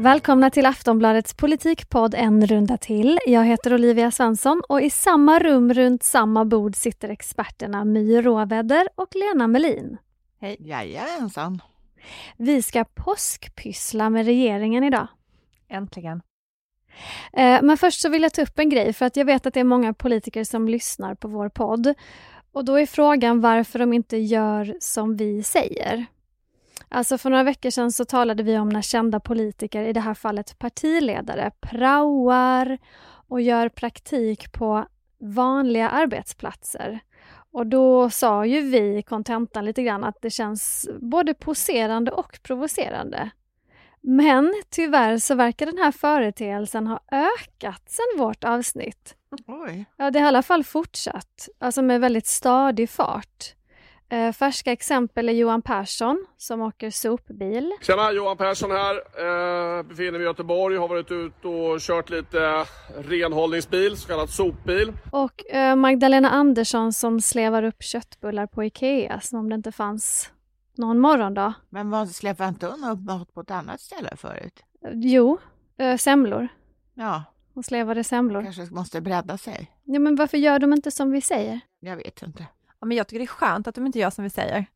Välkomna till Aftonbladets politikpodd En runda till. Jag heter Olivia Svensson och i samma rum runt samma bord sitter experterna My Råväder och Lena Melin. Hej. Jajamensan. Vi ska påskpyssla med regeringen idag. Äntligen. Eh, men först så vill jag ta upp en grej för att jag vet att det är många politiker som lyssnar på vår podd. Och då är frågan varför de inte gör som vi säger. Alltså för några veckor sedan så talade vi om när kända politiker, i det här fallet partiledare, praoar och gör praktik på vanliga arbetsplatser. Och då sa ju vi i kontentan lite grann att det känns både poserande och provocerande. Men tyvärr så verkar den här företeelsen ha ökat sedan vårt avsnitt. Oj. Ja, det har i alla fall fortsatt, alltså med väldigt stadig fart. Eh, färska exempel är Johan Persson som åker sopbil. Tjena, Johan Persson här. Eh, befinner mig i Göteborg. Har varit ute och kört lite renhållningsbil, så kallad sopbil. Och eh, Magdalena Andersson som slevar upp köttbullar på Ikea som om det inte fanns någon morgondag. Men vad släpper inte hon upp mat på ett annat ställe förut? Eh, Jo, eh, semlor. Ja, Hon slevade semlor. kanske måste bredda sig. Ja, men varför gör de inte som vi säger? Jag vet inte. Ja, men jag tycker det är skönt att de inte gör som vi säger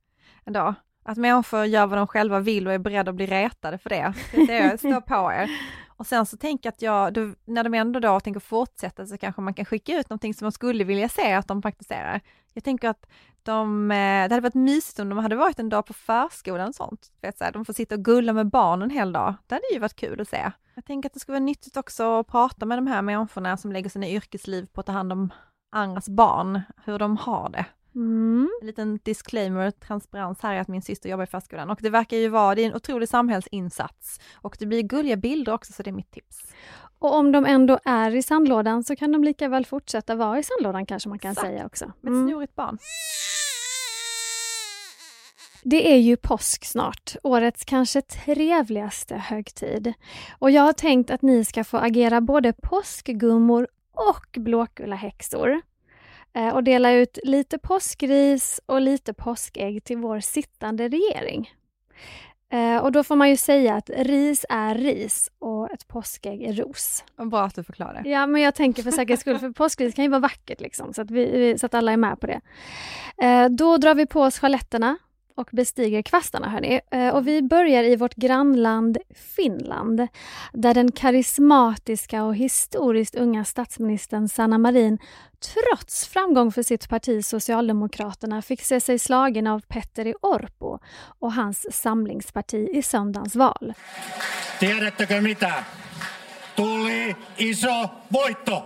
ändå. Att människor gör vad de själva vill och är beredda att bli retade för det. Det är står på er. Och sen så tänker jag att jag, då, när de ändå då tänker fortsätta så kanske man kan skicka ut någonting som man skulle vilja se att de praktiserar. Jag tänker att de, eh, det hade varit mysigt om de hade varit en dag på förskolan och sånt. Vet, så här, de får sitta och gulla med barnen en hel dag. Det hade ju varit kul att se. Jag tänker att det skulle vara nyttigt också att prata med de här människorna som lägger sina yrkesliv på att ta hand om andras barn, hur de har det. Mm. En liten disclaimer, transparens här är att min syster jobbar i förskolan och det verkar ju vara, det är en otrolig samhällsinsats och det blir gulliga bilder också så det är mitt tips. Och om de ändå är i sandlådan så kan de lika väl fortsätta vara i sandlådan kanske man kan Exakt. säga också. Med ett Mm. snorigt barn. Det är ju påsk snart, årets kanske trevligaste högtid. Och jag har tänkt att ni ska få agera både påskgummor och blågula häxor. Eh, Och dela ut lite påskris och lite påskägg till vår sittande regering. Eh, Och då får man ju säga att ris är ris och ett påskägg är ros. Bra att du förklarar. Ja, men jag tänker för säkerhets skull, för påskris kan ju vara vackert liksom, så att, vi, så att alla är med på det. Eh, då drar vi på oss chaletterna och bestiger kvastarna hörni. Eh, och vi börjar i vårt grannland Finland, där den karismatiska och historiskt unga statsministern Sanna Marin trots framgång för sitt parti Socialdemokraterna fick se sig slagen av Petteri Orpo och hans samlingsparti i söndagens val. Tiedättekö mitä? Tuli iso voitto!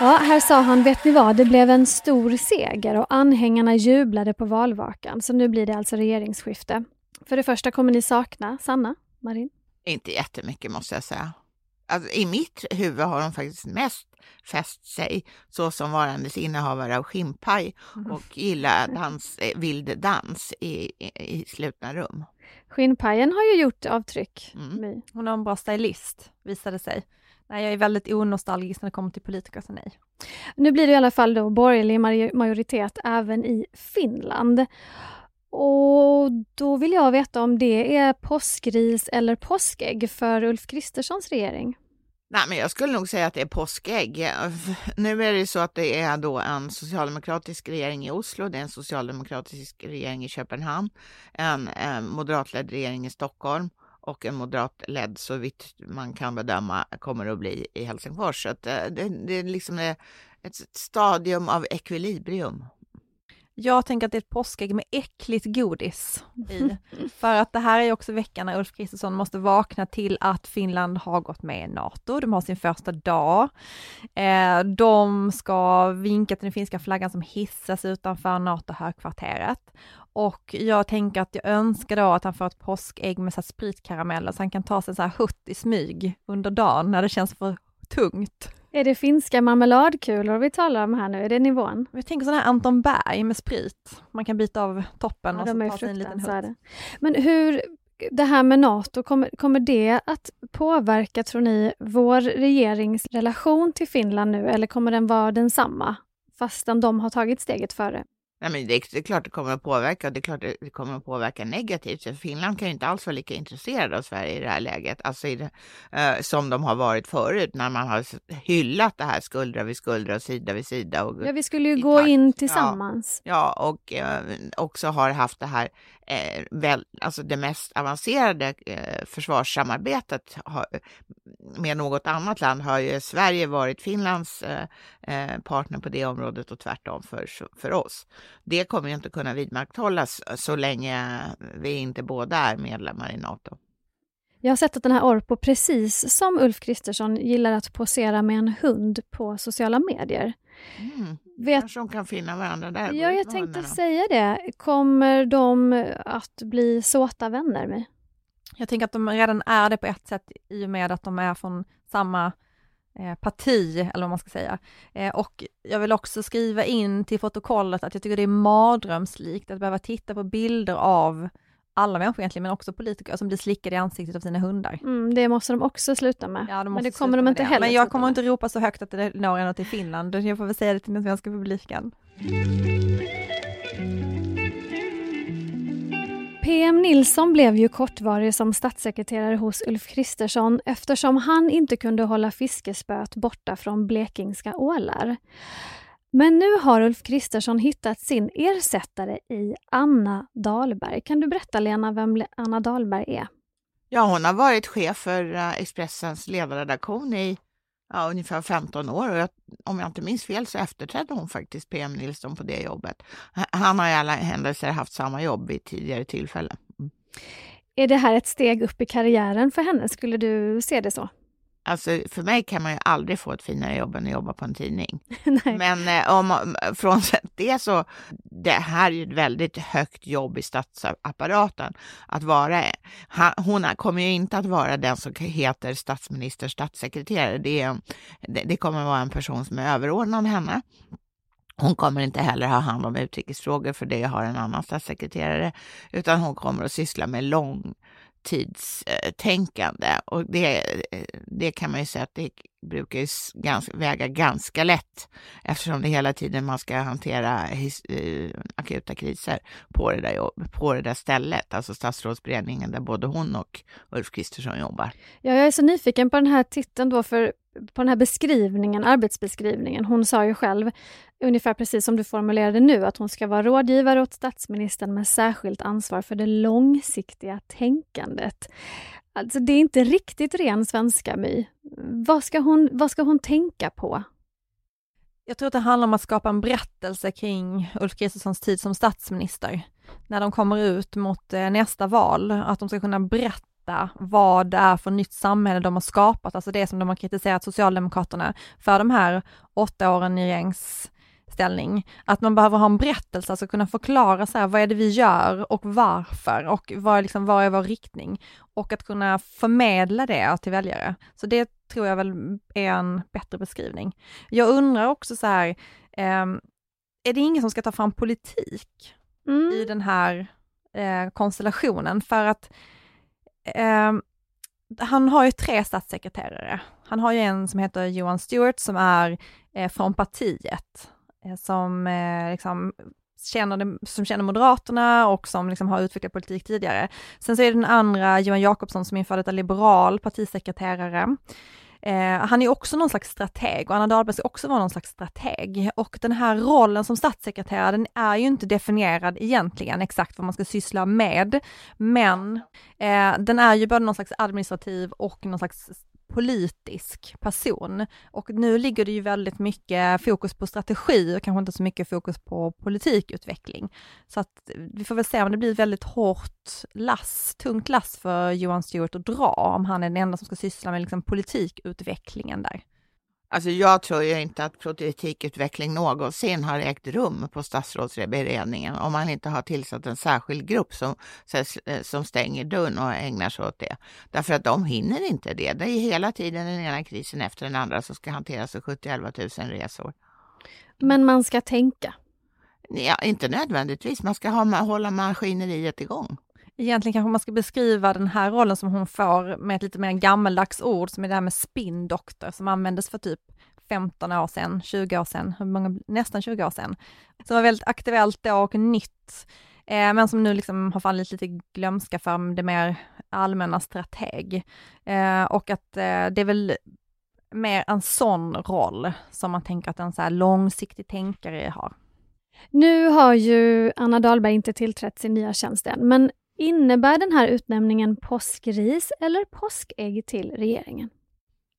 Ja, här sa han, vet ni vad, det blev en stor seger och anhängarna jublade på valvakan, så nu blir det alltså regeringsskifte. För det första kommer ni sakna Sanna, Marin? Inte jättemycket måste jag säga. Alltså, I mitt huvud har de faktiskt mest fäst sig så som varandes innehavare av skinnpaj och gillar dans, eh, vild dans i, i, i slutna rum. Skinnpajen har ju gjort avtryck. Mm. Hon har en bra stylist, visade sig. Nej, jag är väldigt onostalgisk när det kommer till politiker, så nej. Nu blir det i alla fall då borgerlig maj- majoritet även i Finland. Och då vill jag veta om det är påskris eller påskägg för Ulf Kristerssons regering. Nej, men jag skulle nog säga att det är påskägg. Nu är det så att det är då en socialdemokratisk regering i Oslo, det är en socialdemokratisk regering i Köpenhamn, en, en moderatledd regering i Stockholm och en moderatledd, så vitt man kan bedöma, kommer att bli i Helsingfors. Så att eh, det, det är liksom ett stadium av ekvilibrium. Jag tänker att det är ett påskägg med äckligt godis i. För att det här är också veckan när Ulf Kristersson måste vakna till att Finland har gått med i NATO. De har sin första dag. Eh, de ska vinka till den finska flaggan som hissas utanför NATO-högkvarteret. Och jag tänker att jag önskar då att han får ett påskägg med så spritkarameller så han kan ta sig en så här hutt i smyg under dagen när det känns för tungt. Är det finska marmeladkulor vi talar om här nu? Är det nivån? Jag tänker sån här Anton Berg med sprit. Man kan bita av toppen Ja, och så ta sig en liten hutt. Men hur, det här med NATO, kommer, kommer det att påverka, tror ni, vår regerings relation till Finland nu, eller kommer den vara densamma, fastän de har tagit steget före? Nej, men det, är, det är klart det kommer att påverka och det är klart det kommer att påverka negativt. För Finland kan ju inte alls vara lika intresserade av Sverige i det här läget, alltså det, eh, som de har varit förut när man har hyllat det här skuldra vid skuldra och sida vid sida. Och, Ja, vi skulle ju gå takt. in Ja. tillsammans. Ja, och eh, också har haft det här, eh, väl, alltså det mest avancerade eh, försvarssamarbetet har, med något annat land har ju Sverige varit Finlands eh, eh, partner på det området och tvärtom för, för oss. Det kommer ju inte kunna vidmakthållas så länge vi inte båda är medlemmar i NATO. Jag har sett att den här Orpo, precis som Ulf Kristersson, gillar att posera med en hund på sociala medier. Mm. Vet, Kanske de kan finna varandra där. ja, jag tänkte säga det. Kommer de att bli såta vänner med? Jag tänker att de redan är det på ett sätt i och med att de är från samma eh, parti, eller vad man ska säga. Eh, och jag vill också skriva in till protokollet att jag tycker det är mardrömslikt att behöva titta på bilder av alla människor egentligen, men också politiker som blir slickade i ansiktet av sina hundar. Mm, det måste de också sluta med. Ja, de Men det kommer de inte det. heller Men jag kommer med. inte ropa så högt att det når ända till Finland. Jag får väl säga det till den svenska publiken. PM Nilsson blev ju kortvarig som statssekreterare hos Ulf Kristersson eftersom han inte kunde hålla fiskespöet borta från blekingska ålar. Men nu har Ulf Kristersson hittat sin ersättare i Anna Dahlberg. Kan du berätta Lena vem Anna Dahlberg är? Ja, hon har varit chef för eh, Expressens ledarredaktion i ja, ungefär 15 år och jag, om jag inte minns fel så efterträdde hon faktiskt PM Nilsson på det jobbet. Han har i alla händelser haft samma jobb vid tidigare tillfälle. Mm. Är det här ett steg upp i karriären för henne? Skulle du se det så? Alltså för mig kan man ju aldrig få ett finare jobb än att jobba på en tidning. Men eh, om, frånsett det så, det här är ju ett väldigt högt jobb i statsapparaten. Att vara, han, hon kommer ju inte att vara den som heter statsminister statssekreterare. Det, är- det, det kommer vara en person som är överordnad henne. Hon kommer inte heller ha hand om utrikesfrågor för det har en annan statssekreterare, utan hon kommer att syssla med tidstänkande. Och det, eh, det kan man ju säga att det brukar ju ganska, väga ganska lätt eftersom det hela tiden man ska hantera his, eh, akuta kriser på det, där jobb, på det där stället, alltså statsrådsberedningen där både hon och Ulf Kristersson jobbar. Ja, jag är så nyfiken på den här titeln då, för på den här beskrivningen, arbetsbeskrivningen. Hon sa ju själv, ungefär precis som du formulerade nu, att hon ska vara rådgivare åt statsministern med särskilt ansvar för det långsiktiga tänkandet. Alltså det är inte riktigt ren svenska, My. Vad ska hon, vad ska hon tänka på? Jag tror att det handlar om att skapa en berättelse kring Ulf Kristerssons tid som statsminister. När de kommer ut mot eh, nästa val, att de ska kunna berätta vad det är för nytt samhälle de har skapat, alltså det som de har kritiserat Socialdemokraterna för de här åtta åren i regeringsställning. Att man behöver ha en berättelse, alltså kunna förklara så här, vad är det vi gör och varför och vad är, liksom, vad är vår riktning? Och att kunna förmedla det till väljare. Så det tror jag väl är en bättre beskrivning. Jag undrar också så här, ehm, är det ingen som ska ta fram politik Mm. i den här eh, konstellationen? För att ehm, han har ju tre statssekreterare. Han har ju en som heter Johan Stewart som är eh, från partiet, eh, Eh, som eh, liksom känner som känner Moderaterna och som liksom har utvecklat politik tidigare. Sen så är det den andra, Johan Jakobsson, som är en före detta liberal partisekreterare. Eh, han är också någon slags strateg och Anna Dahlberg ska också vara någon slags strateg. Och den här rollen som statssekreterare, den är ju inte definierad egentligen exakt vad man ska syssla med. Men eh, den är ju både någon slags administrativ och någon slags politisk person. Och nu ligger det ju väldigt mycket fokus på strategi och kanske inte så mycket fokus på politikutveckling. Så att eh, vi får väl se om det blir ett väldigt hårt lass, tungt lass för Johan Stewart att dra, om han är den enda som ska syssla med liksom politikutvecklingen där. Alltså jag tror ju inte att politikutveckling någonsin har ägt rum på statsrådsberedningen om man inte har tillsatt en särskild grupp som, som stänger dörren och ägnar sig åt det. Därför att de hinner inte det. Det är hela tiden den ena krisen efter den andra som ska hanteras av 70-11 000 resor. Men man ska tänka? Ja, inte nödvändigtvis. Man ska ha, hålla maskineriet igång. Egentligen kanske man ska beskriva den här rollen som hon får med ett lite mer gammaldags ord som är det här med spindoktor som användes för typ 15 år sedan, 20 år sedan, hur många, nästan 20 år sedan. Som var väldigt aktuellt då och nytt, eh, men som nu liksom har fallit lite glömska för det mer allmänna strateg. Eh, och att eh, det är väl mer en sån roll som man tänker att en så här långsiktig tänkare har. Nu har ju Anna Dahlberg inte tillträtt sin nya tjänst än, men innebär den här utnämningen påskris eller påskägg till regeringen?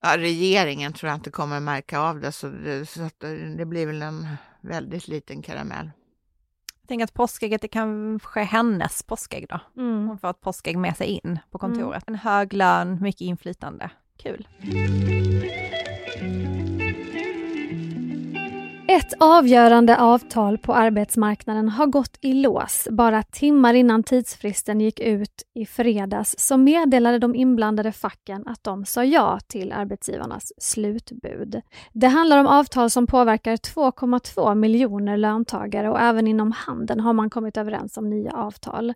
Ja, regeringen tror jag inte kommer märka av det, så det, så det blir väl en väldigt liten karamell. Jag tänker att påskägget är kanske hennes påskägg då. Mm. Hon får ett påskägg med sig in på kontoret. Mm. En hög lön, mycket inflytande. Kul! Ett avgörande avtal på arbetsmarknaden har gått i lås. Bara timmar innan tidsfristen gick ut i fredags så meddelade de inblandade facken att de sa ja till arbetsgivarnas slutbud. Det handlar om avtal som påverkar 2,2 miljoner löntagare och även inom handeln har man kommit överens om nya avtal.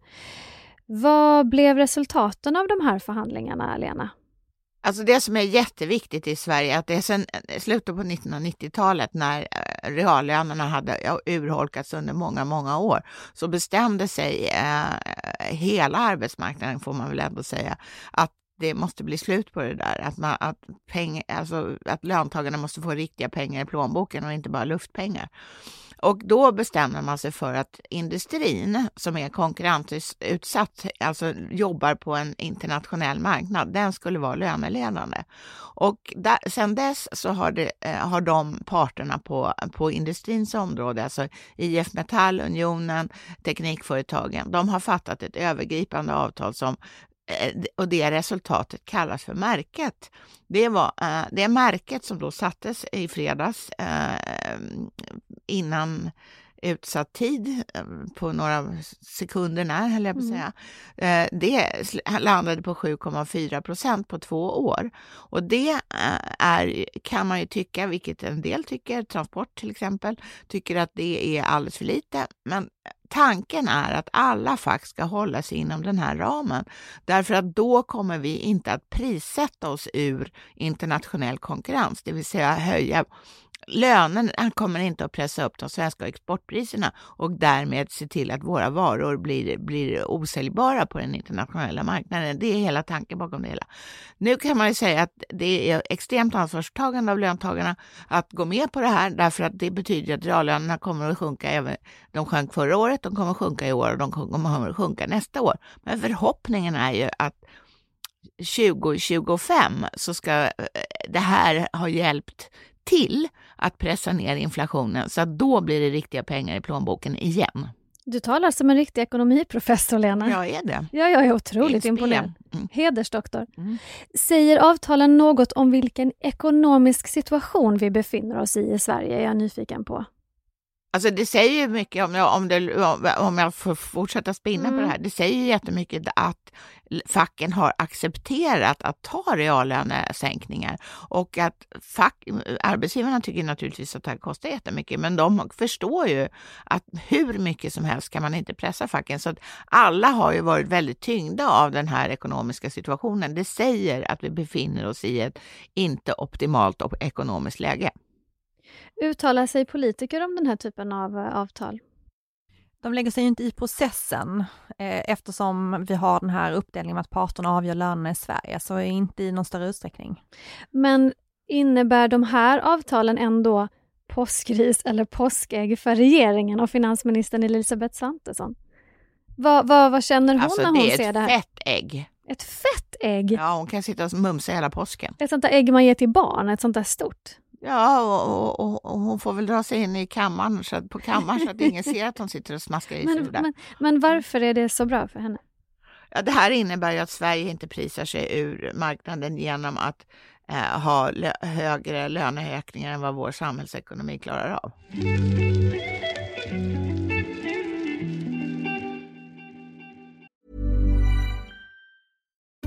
Vad blev resultaten av de här förhandlingarna, Lena? Alltså det som är jätteviktigt i Sverige, att det är sedan eh, slutet på 1990-talet när eh, reallönerna hade urholkats under många, många år, så bestämde sig eh, hela arbetsmarknaden, får man väl ändå säga, att det måste bli slut på det där. Att, man, att, peng, alltså, att löntagarna måste få riktiga pengar i plånboken och inte bara luftpengar. Och då bestämmer man sig för att industrin som är konkurrensutsatt, alltså jobbar på en internationell marknad, den skulle vara löneledande. Och där, sen dess så har, det, eh, har de parterna på, på industrins område, alltså IF Metall, Unionen, Teknikföretagen, de har fattat ett övergripande avtal som Eh, och det resultatet kallas för märket. Det var eh, det märket som då sattes i fredags eh, innan utsatt tid på några sekunder när, höll jag på att mm. säga. Det landade på 7,4 procent på två år. Och det är, kan man ju tycka, vilket en del tycker, Transport till exempel, tycker att det är alldeles för lite. Men Tanken är att alla fack ska hålla sig inom den här ramen, därför att då kommer vi inte att prissätta oss ur internationell konkurrens, det vill säga höja lönen kommer inte att pressa upp de svenska exportpriserna och därmed se till att våra varor blir, blir osäljbara på den internationella marknaden. Det är hela tanken bakom det hela. Nu kan man ju säga att det är extremt ansvarstagande av löntagarna att gå med på det här därför att det betyder att reallönerna kommer att sjunka även, de sjönk förra året, de kommer att sjunka i år och de kommer att sjunka nästa år. Men förhoppningen är ju att 2025 så ska eh, det här ha hjälpt till att pressa ner inflationen så att då blir det riktiga pengar i plånboken igen. Du talar som en riktig ekonomiprofessor, Lena. Jag är det. Ja, jag är otroligt imponerad. Mm. Hedersdoktor. Mm. Säger avtalen något om vilken ekonomisk situation vi befinner oss i i Sverige, är jag nyfiken på. Alltså det säger ju mycket, om jag, om, det, om jag får fortsätta spinna mm. på det mm. här, det säger ju jättemycket att facken har accepterat att ta reallönesänkningar och att fack, arbetsgivarna tycker naturligtvis att det här kostar jättemycket, men de förstår ju att hur mycket som helst kan man inte pressa facken. Så att alla har ju varit väldigt tyngda av den här ekonomiska situationen. Det säger att vi befinner oss i ett inte optimalt ekonomiskt läge. Uttalar sig politiker om den här typen av eh, avtal? De lägger sig inte i processen eh, eftersom vi har den här uppdelningen med att parterna avgör lönerna i Sverige, så inte i någon större utsträckning. Men innebär de här avtalen ändå påskris eller påskägg för regeringen och finansministern Elisabeth Svantesson? Vad, vad, vad känner hon alltså, när hon ser det här? Det är ett fett ägg. Ett fett ägg? Ja, hon kan sitta och mumsa hela påsken. Ett sånt där ägg man ger till barn, ett sånt där stort? Ja, och, och, och, hon får väl dra sig in i kammaren, så att, på kammaren så att ingen ser att hon sitter och smaskar i sig men, men, men varför är det så bra för henne? Ja, det här innebär ju att Sverige inte prisar sig ur marknaden genom att eh, ha lö högre löneökningar än vad vår samhällsekonomi klarar av.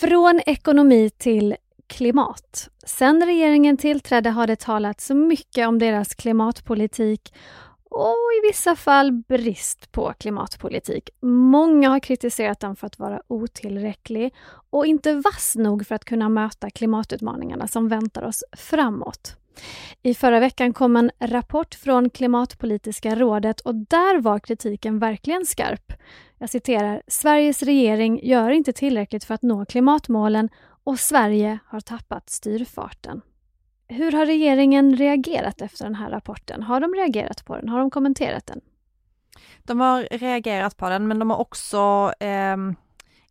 Från ekonomi till klimat. Sen regeringen tillträdde har det talats mycket om deras klimatpolitik och i vissa fall brist på klimatpolitik. Många har kritiserat den för att vara otillräcklig och inte vass nog för att kunna möta klimatutmaningarna som väntar oss framåt. I förra veckan kom en rapport från Klimatpolitiska rådet och där var kritiken verkligen skarp. Jag citerar, Sveriges regering gör inte tillräckligt för att nå klimatmålen och Sverige har tappat styrfarten. Hur har regeringen reagerat efter den här rapporten? Har de reagerat på den? Har de kommenterat den? De har reagerat på den, men de har också, eh,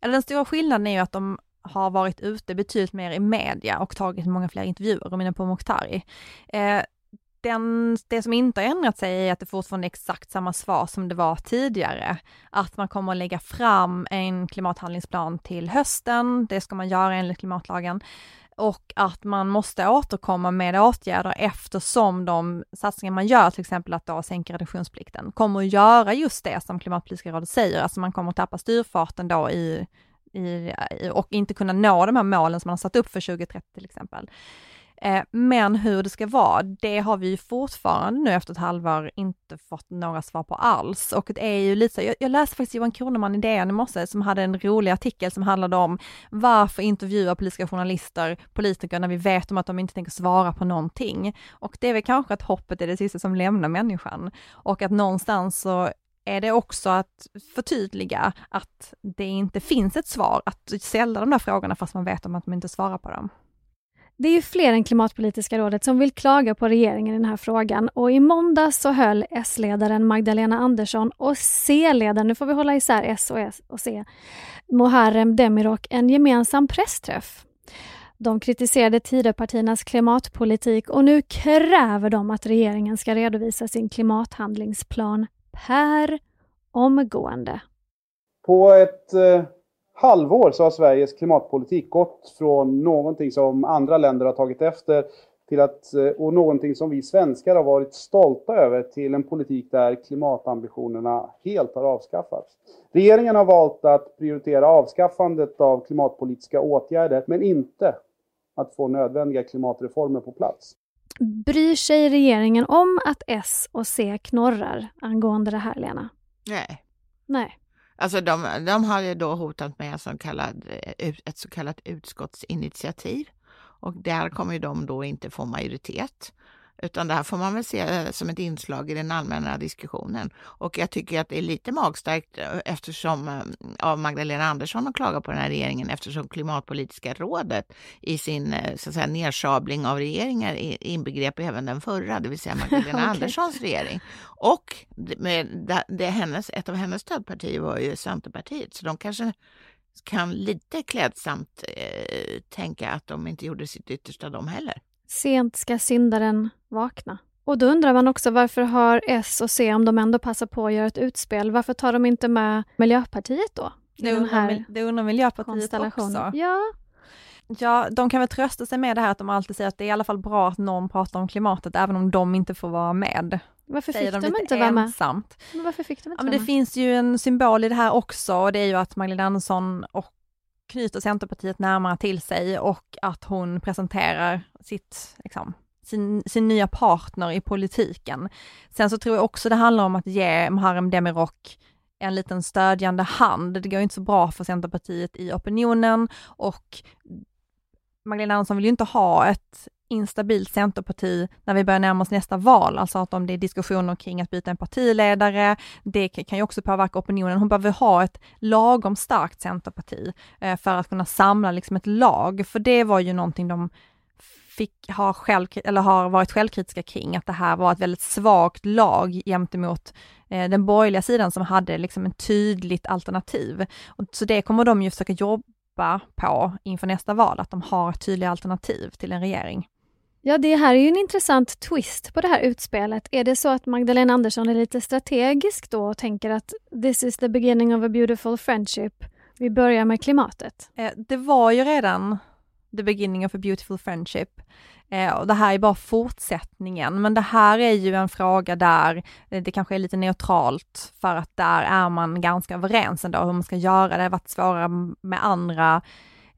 eller den stora skillnaden är ju att de har varit ute betydligt mer i media och tagit många fler intervjuer, Romina Pourmokhtari. Eh, den, det som inte har ändrat sig är att det fortfarande är exakt samma svar som det var tidigare. Att man kommer att lägga fram en klimathandlingsplan till hösten, det ska man göra enligt klimatlagen och att man måste återkomma med åtgärder eftersom de satsningar man gör, till exempel att då sänka reduktionsplikten, kommer att göra just det som Klimatpolitiska rådet säger, alltså man kommer att tappa styrfarten då i, i, och inte kunna nå de här målen som man har satt upp för 2030 till exempel. Eh, men hur det ska vara, det har vi ju fortfarande nu efter ett halvår inte fått några svar på alls. Och det är ju lite så, jag, jag läste faktiskt Johan Kroneman i DN i morse som hade en rolig artikel som handlade om varför intervjua politiska journalister, politiker, när vi vet om att de inte tänker svara på någonting. Och det är väl kanske att hoppet är det sista som lämnar människan. Och att någonstans så är det också att förtydliga att det inte finns ett svar, att ställa de där frågorna fast man vet om att de inte svarar på dem. Det är ju fler än Klimatpolitiska rådet som vill klaga på regeringen i den här frågan och i måndag så höll S-ledaren Magdalena Andersson och C-ledaren, nu får vi hålla isär S och, S och C, Muharrem Demirok en gemensam pressträff. De kritiserade Tidöpartiernas klimatpolitik och nu kräver de att regeringen ska redovisa sin klimathandlingsplan per omgående. På ett eh, halvår så har Sveriges klimatpolitik gått från någonting som andra länder har tagit efter till att, eh, och någonting som vi svenskar har varit stolta över till en politik där klimatambitionerna helt har avskaffats. Regeringen har valt att prioritera avskaffandet av klimatpolitiska åtgärder men inte att få nödvändiga klimatreformer på plats. Bryr sig regeringen om att S och C knorrar angående det här, Lena? Nej. Nej. Alltså de, de har ju då hotat med så kallad, eh, ett så kallat utskottsinitiativ och där kommer de då inte få majoritet. Utan det här får man väl se eh, som ett inslag i den allmänna diskussionen. Och jag tycker att det är lite magstarkt eh, eftersom eh, av Magdalena Andersson att klaga på den här regeringen eftersom Klimatpolitiska rådet i sin så att säga, nedsabling av regeringar inbegrep även den förra, det vill säga Magdalena okay. Anderssons regering. Och med, det, hennes, ett av hennes stödpartier var ju Centerpartiet, så de kanske kan lite klädsamt eh, tänka att de inte gjorde sitt yttersta de heller. Sent ska syndaren vakna. Och då undrar man också varför har S och C, om de ändå passar på att göra ett utspel, varför tar de inte med Miljöpartiet då? Det undrar, det undrar Miljöpartiet också. Ja. Ja, de kan väl trösta sig med det här att de alltid säger att det är i alla fall bra att någon pratar om klimatet, även om de inte får vara med. Varför fick de, de inte vara med? Ensamt. Men varför fick de inte ja, men Det med? finns ju en symbol i det här också, och det är ju att Magdalena Andersson och knyter Centerpartiet närmare till sig och att hon presenterar sitt, liksom, sin, sin nya partner i politiken. Sen så tror jag också det handlar om att ge Muharrem Demirok en liten stödjande hand. Det går inte så bra för Centerpartiet i opinionen och Magdalena Andersson vill ju inte ha ett instabilt Centerparti när vi börjar närma oss nästa val, alltså att om det är diskussioner kring att byta en partiledare, det kan ju också påverka opinionen. Hon behöver ha ett lagom starkt Centerparti eh, för att kunna samla liksom ett lag, för det var ju någonting de fick ha själv, eller har varit självkritiska kring, att det här var ett väldigt svagt lag gentemot eh, den borgerliga sidan som hade liksom en tydligt alternativ. Och, så det kommer de ju försöka jobba på inför nästa val, att de har tydliga alternativ till en regering. Ja, det här är ju en intressant twist på det här utspelet. Är det så att Magdalena Andersson är lite strategisk då och tänker att this is the beginning of a beautiful friendship? Vi börjar med klimatet. Eh, det var ju redan the beginning of a beautiful friendship. Eh, och det här är bara fortsättningen, men det här är ju en fråga där eh, det kanske är lite neutralt för att där är man ganska överens ändå hur man ska göra. Det har varit svårare med andra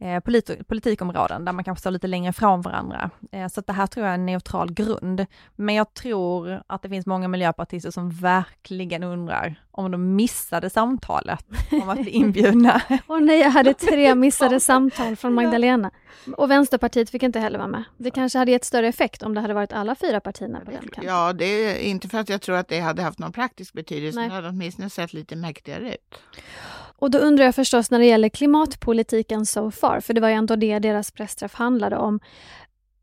eh, polit politikområden där man kanske står lite längre ifrån varandra. Eh, så att det här tror jag är en neutral grund. Men jag tror att det finns många miljöpartister som verkligen undrar om de missade samtalet om att bli inbjudna. Åh nej, jag hade tre missade samtal från Magdalena. Och Vänsterpartiet fick inte heller vara med. Det kanske hade gett större effekt om det hade varit alla fyra partierna på den kanten. Ja, det är inte för att jag tror att det hade haft någon praktisk betydelse, Nej. det hade åtminstone sett lite mäktigare ut. Och då undrar jag förstås när det gäller klimatpolitiken so far, för det var ju ändå det deras pressträff handlade om.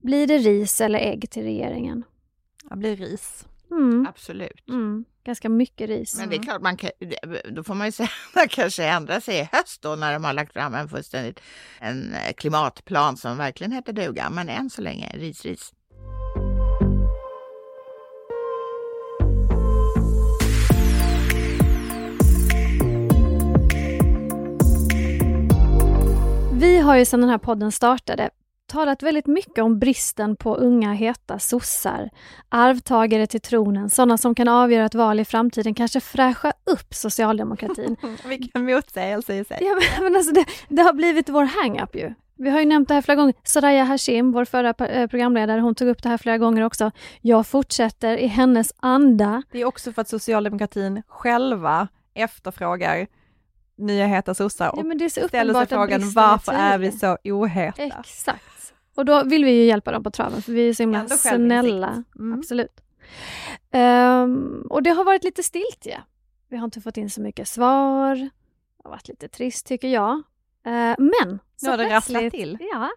Blir det ris eller ägg till regeringen? Det blir ris. Mm. Absolut. Mm. Ganska mycket ris. Men det är klart, man kan, då får man ju säga att man kanske ändrar sig i höst då när de har lagt fram en fullständigt en klimatplan som verkligen heter duga. Men än så länge ris, ris. Vi har ju sedan den här podden startade talat väldigt mycket om bristen på unga heta sossar, arvtagare till tronen, sådana som kan avgöra ett val i framtiden, kanske fräscha upp socialdemokratin. Vilken motsägelse i sig. Ja, men, men alltså det, det har blivit vår hang-up ju. Vi har ju nämnt det här flera gånger. Soraya Hashim, vår förra eh, programledare, hon tog upp det här flera gånger också. Jag fortsätter i hennes anda. Det är också för att socialdemokratin själva efterfrågar nya heta sossar och ja, ställer sig frågan varför är vi så oheta? Exakt. Och då vill vi ju hjälpa dem på traven för vi är så himla snälla. Mm. Absolut. Um, och det har varit lite stiltje. Vi har inte fått in så mycket svar. Det har varit lite trist tycker jag. Uh, men nu har det rasslat till. Ja.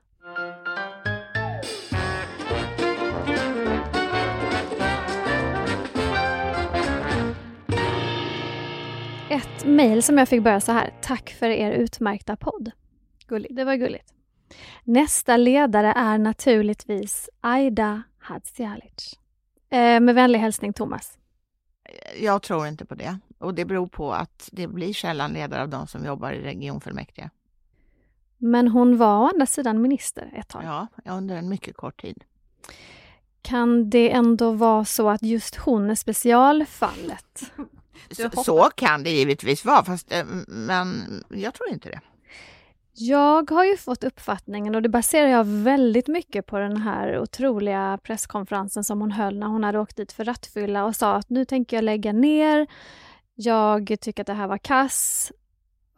Ett mejl som jag fick börja så här. Tack för er utmärkta podd. Gulligt. Det var gulligt. Nästa ledare är naturligtvis Aida Hadzialic. Eh, med vänlig hälsning Thomas. Jag tror inte på det. Och det beror på att det blir sällan ledare av de som jobbar i regionfullmäktige. Men hon var å andra sidan minister ett tag. Ja, under en mycket kort tid. Kan det ändå vara så att just hon är specialfallet? Så, kan det givetvis vara, fast, eh, men jag tror inte det. Jag har ju fått uppfattningen, och det baserar jag väldigt mycket på den här otroliga presskonferensen som hon höll när hon hade åkt dit för rattfylla och sa att nu tänker jag lägga ner, jag tycker att det här var kass.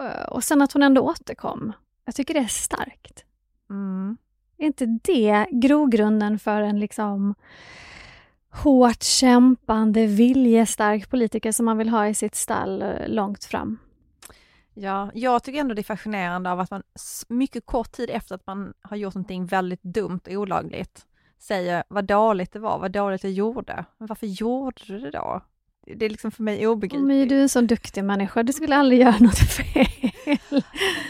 Eh, och sen att hon ändå återkom. Jag tycker det är starkt. Mm. Är inte det grogrunden för en liksom hårt kämpande, viljestark politiker som man vill ha i sitt stall eh, långt fram. Ja, jag tycker ändå det är fascinerande av att man mycket kort tid efter att man har gjort någonting väldigt dumt och olagligt säger vad dåligt det var, vad dåligt jag gjorde. Men varför gjorde du det då? Det är liksom för mig obegripligt. Men du är en sån duktig människa, du skulle aldrig göra något fel.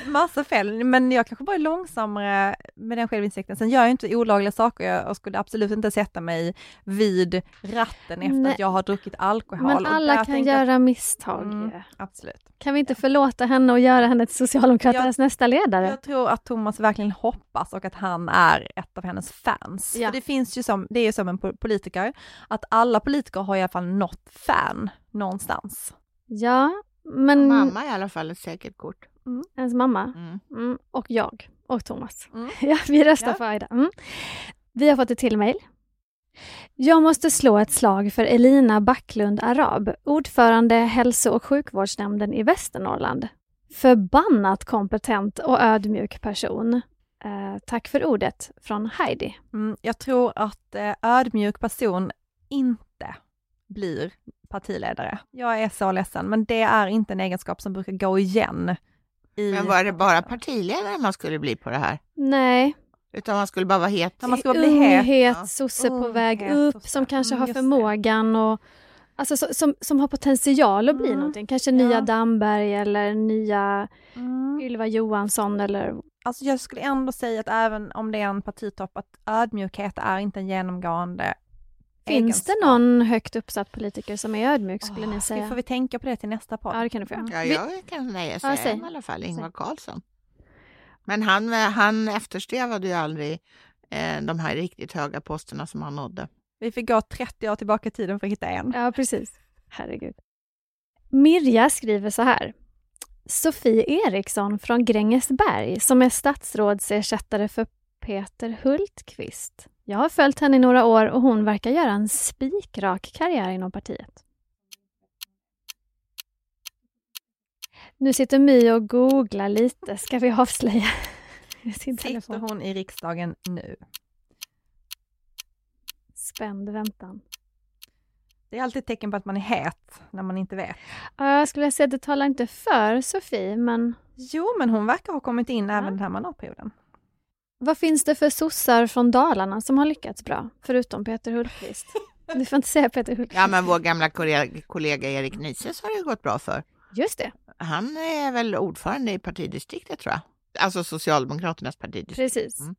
Massa fel, men jag kanske bara är långsammare med den självinsikten. Sen gör jag inte olagliga saker, jag skulle absolut inte sätta mig vid ratten efter Nej. att jag har druckit alkohol. Men alla kan tänkte... göra misstag. Mm, absolut. Kan vi inte förlåta henne och göra henne till Socialdemokraternas jag, nästa ledare? Jag tror att Thomas verkligen hoppas och att han är ett av hennes fans. Ja. För det finns ju som, det är ju som en politiker, att alla politiker har i alla fall något fan någonstans. Ja, men... Mamma är i alla fall ett säkert kort. Mm. Ens mamma. Mm. Mm. Och jag. Och Thomas. Mm. ja, vi röstar ja. för Aida. Mm. Vi har fått ett till mejl. Jag måste slå ett slag för Elina Backlund Arab, ordförande hälso och sjukvårdsnämnden i Västernorrland. Förbannat kompetent och ödmjuk person. Eh, tack för ordet från Heidi. Mm, jag tror att eh, ödmjuk person inte blir partiledare. Jag är så ledsen, men det är inte en egenskap som brukar gå igen. I... Men var det bara partiledare man skulle bli på det här? Nej, Utan man skulle bara vara het? Ja, man ska bli het. unghet, ja. sosse på väg Unghet, upp, sosse. som kanske har förmågan och Alltså så, som, som har potential att bli Mm, någonting. Kanske nya ja. Damberg eller nya Mm. Ylva Johansson eller Alltså jag skulle ändå säga att även om det är en partitopp, att ödmjukhet är inte en genomgående Finns det någon högt uppsatt politiker som är ödmjuk skulle Åh, ni säga? Får vi tänka på det till nästa podd? Ja, det kan du få göra. Ja, jag kan nej, Ja, säga säg. i alla fall Ingvar. Carlsson. Men han, han eftersträvade ju aldrig eh, de här riktigt höga posterna som han nådde. Vi fick gå 30 år tillbaka i tiden för att hitta en. Ja, precis. Herregud. Mirja skriver så här. Sofie Eriksson från Grängesberg som är statsrådsersättare för Peter Hultqvist. Jag har följt henne i några år och hon verkar göra en spikrak karriär inom partiet. Nu sitter My och googlar lite. Ska vi avslöja sin Sitter hon i riksdagen nu? Spänd väntan. Det är alltid ett tecken på att man är het när man inte vet. Ja, Jag skulle säga att det talar inte för Sofie, men Jo, men hon verkar ha kommit in även den här mandatperioden. Vad finns det för sossar från Dalarna som har lyckats bra, förutom Peter Hultqvist? Du får inte säga Peter Hultqvist. Ja, men vår gamla kollega, kollega Erik Nises har det gått bra för. Just det, Han är väl ordförande i partidistriktet tror jag. Alltså Socialdemokraternas partidistrikt. precis. Mm.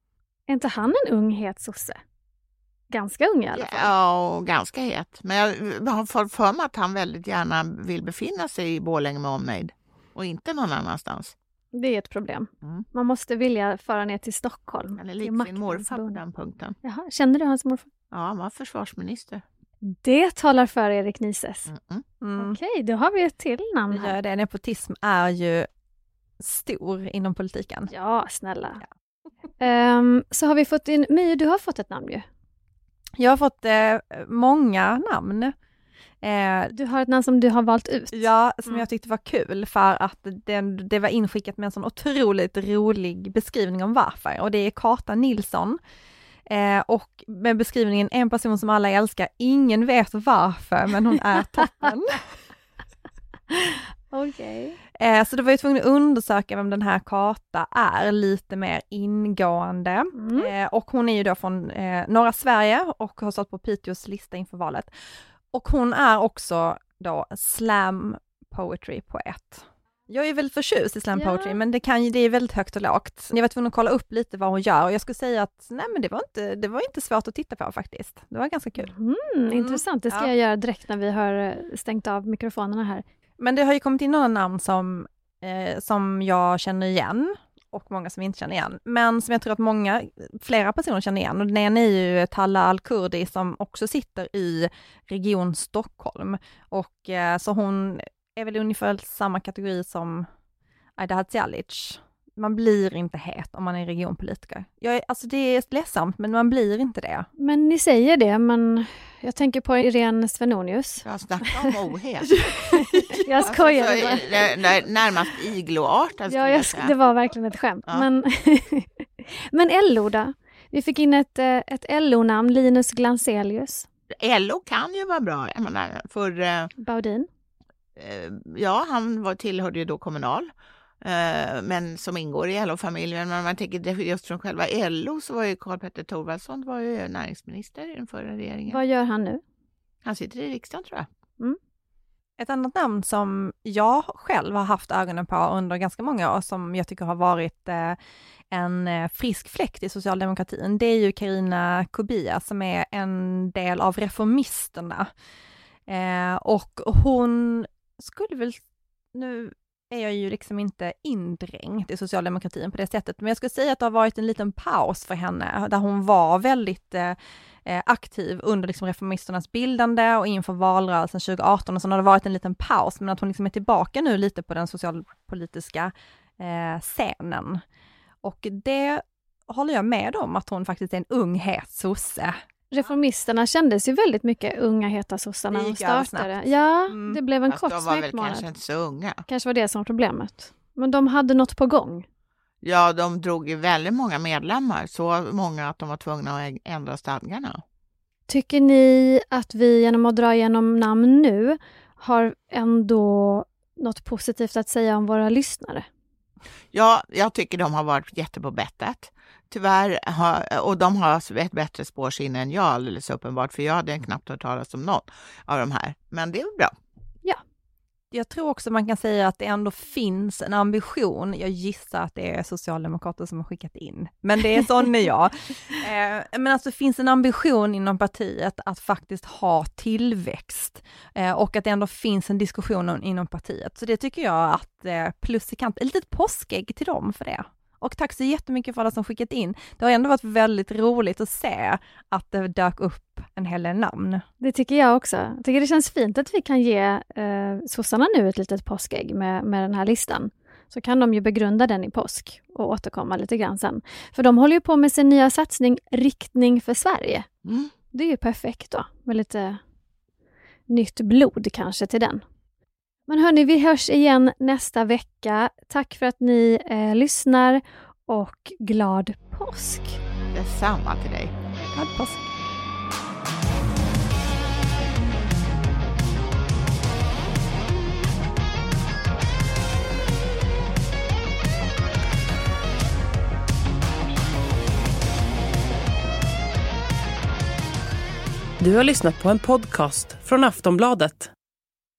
Är inte han en ung het sosse? Ganska ung i alla fall. Ja, och ganska het. Men jag har för mig att han väldigt gärna vill befinna sig i Borlänge med omnejd och inte någon annanstans. Det är ett problem. Mm. Man måste vilja föra ner till Stockholm. Till lik sin morfar på den punkten. Jaha, kände du hans morfar? Ja, han var försvarsminister. Det talar för Erik Nises. Mm-mm. Mm. Okej, då har vi ett till namn Vi här. gör det. Nepotism är ju stor inom politiken. Ja, snälla. Ehm, så har vi fått in, My, du har fått ett namn ju. Jag har fått eh, många namn. Eh, Du har ett namn som du har valt ut. Ja, som Mm. jag tyckte var kul för att det, det var inskickat med en sån otroligt rolig beskrivning om varför och det är Karta Nilsson. Eh, och med beskrivningen en person som alla älskar, ingen vet varför men hon är toppen. Okej. eh, så då var jag tvungen att undersöka vem den här Karta är lite mer ingående. Mm. Eh, och hon är ju då från eh, norra Sverige och har stått på Piteås lista inför valet. Och hon är också då slam poetry poet. Jag är väldigt förtjust i slam poetry men det, kan, det är väldigt högt och lågt. Jag var tvungen att kolla upp lite vad hon gör och jag skulle säga att nej men det var inte, det var inte svårt att titta på faktiskt. Det var ganska kul. Mm, intressant, det ska ja. jag göra direkt när vi har eh, stängt av mikrofonerna här. Men det har ju kommit in några namn som, eh, som jag känner igen och många som inte känner igen. Men som jag tror att många, flera personer känner igen. Och den ena är ju Talla Al-Kurdi som också sitter i Region Stockholm. Och eh, så hon är väl ungefär samma kategori som Aida Hadzialic. Man blir inte het om man är regionpolitiker. Jag är, alltså det är ledsamt, men man blir inte det. Men ni säger det, men jag tänker på Irene Svenonius. Jag snackar om ohet. Jag skojar Alltså, bara. så, är det är närmast igloartad skulle Ja, jag det var verkligen ett skämt. Ja. Men, men LO då? Vi fick in ett, eh, ett LO-namn, Linus Glanselius. LO kan ju vara bra. Jag menar, för, eh, Baudin. ja, han var, tillhörde ju då Kommunal, men som ingår i LO-familjen. Men om man tänker det- just från själva LO så var ju Karl Petter Thorwaldsson var ju näringsminister i den förra regeringen. Vad gör han nu? Han sitter i riksdagen tror jag. Ett annat namn som jag själv har haft ögonen på under ganska många år, som jag tycker har varit eh, en eh, frisk fläkt i socialdemokratin, det är ju Karina Kubia som är en del av Reformisterna. Eh, och hon skulle väl, nu är jag ju liksom inte indränkt i socialdemokratin på det sättet, men jag skulle säga att det har varit en liten paus för henne, där hon var väldigt eh, eh aktiv under liksom reformisternas bildande och inför valrörelsen 2018 och sen har det varit en liten paus, men att hon liksom är tillbaka nu lite på den socialpolitiska eh, scenen. Och det håller jag med om, att hon faktiskt är en ung het sosse. Reformisterna kändes ju väldigt mycket unga heta sossar när de startade. Ja, Mm. det blev en Fast kort de var väl smekmånad. kanske Kanske... inte så unga. var det som var problemet. Men de hade något på gång. Ja, de drog ju väldigt många medlemmar, så många att de var tvungna att ändra stadgarna. Tycker ni att vi genom att dra igenom namn nu har ändå något positivt att säga om våra lyssnare? Ja, jag tycker de har varit jätte på bettet. Tyvärr, har, och de har ett bättre spårsinne än jag alldeles uppenbart, för jag hade knappt hört talas om någon av de här. Men det är bra. Ja. Jag tror också man kan säga att det ändå finns en ambition. Jag gissar att det är socialdemokrater som har skickat in, men det är sån är jag. Eh, men alltså det finns en ambition inom partiet att faktiskt ha tillväxt eh, och att det ändå finns en diskussion inom partiet. Så det tycker jag att eh, plus i kant, ett litet påskägg till dem för det. Och tack så jättemycket för alla som skickat in. Det har ändå varit väldigt roligt att se att det dök upp en hel del namn. Det tycker jag också. Jag tycker det känns fint att vi kan ge eh, sossarna nu ett litet påskägg med, med den här listan. Så kan de ju begrunda den i påsk och återkomma lite grann sen. För de håller ju på med sin nya satsning Riktning för Sverige. Mm. Det är ju perfekt då, med lite nytt blod kanske till den. Men hörni, vi hörs igen nästa vecka. Tack för att ni eh, lyssnar och glad påsk! Detsamma till dig. Glad påsk! Du har lyssnat på en podcast från Aftonbladet.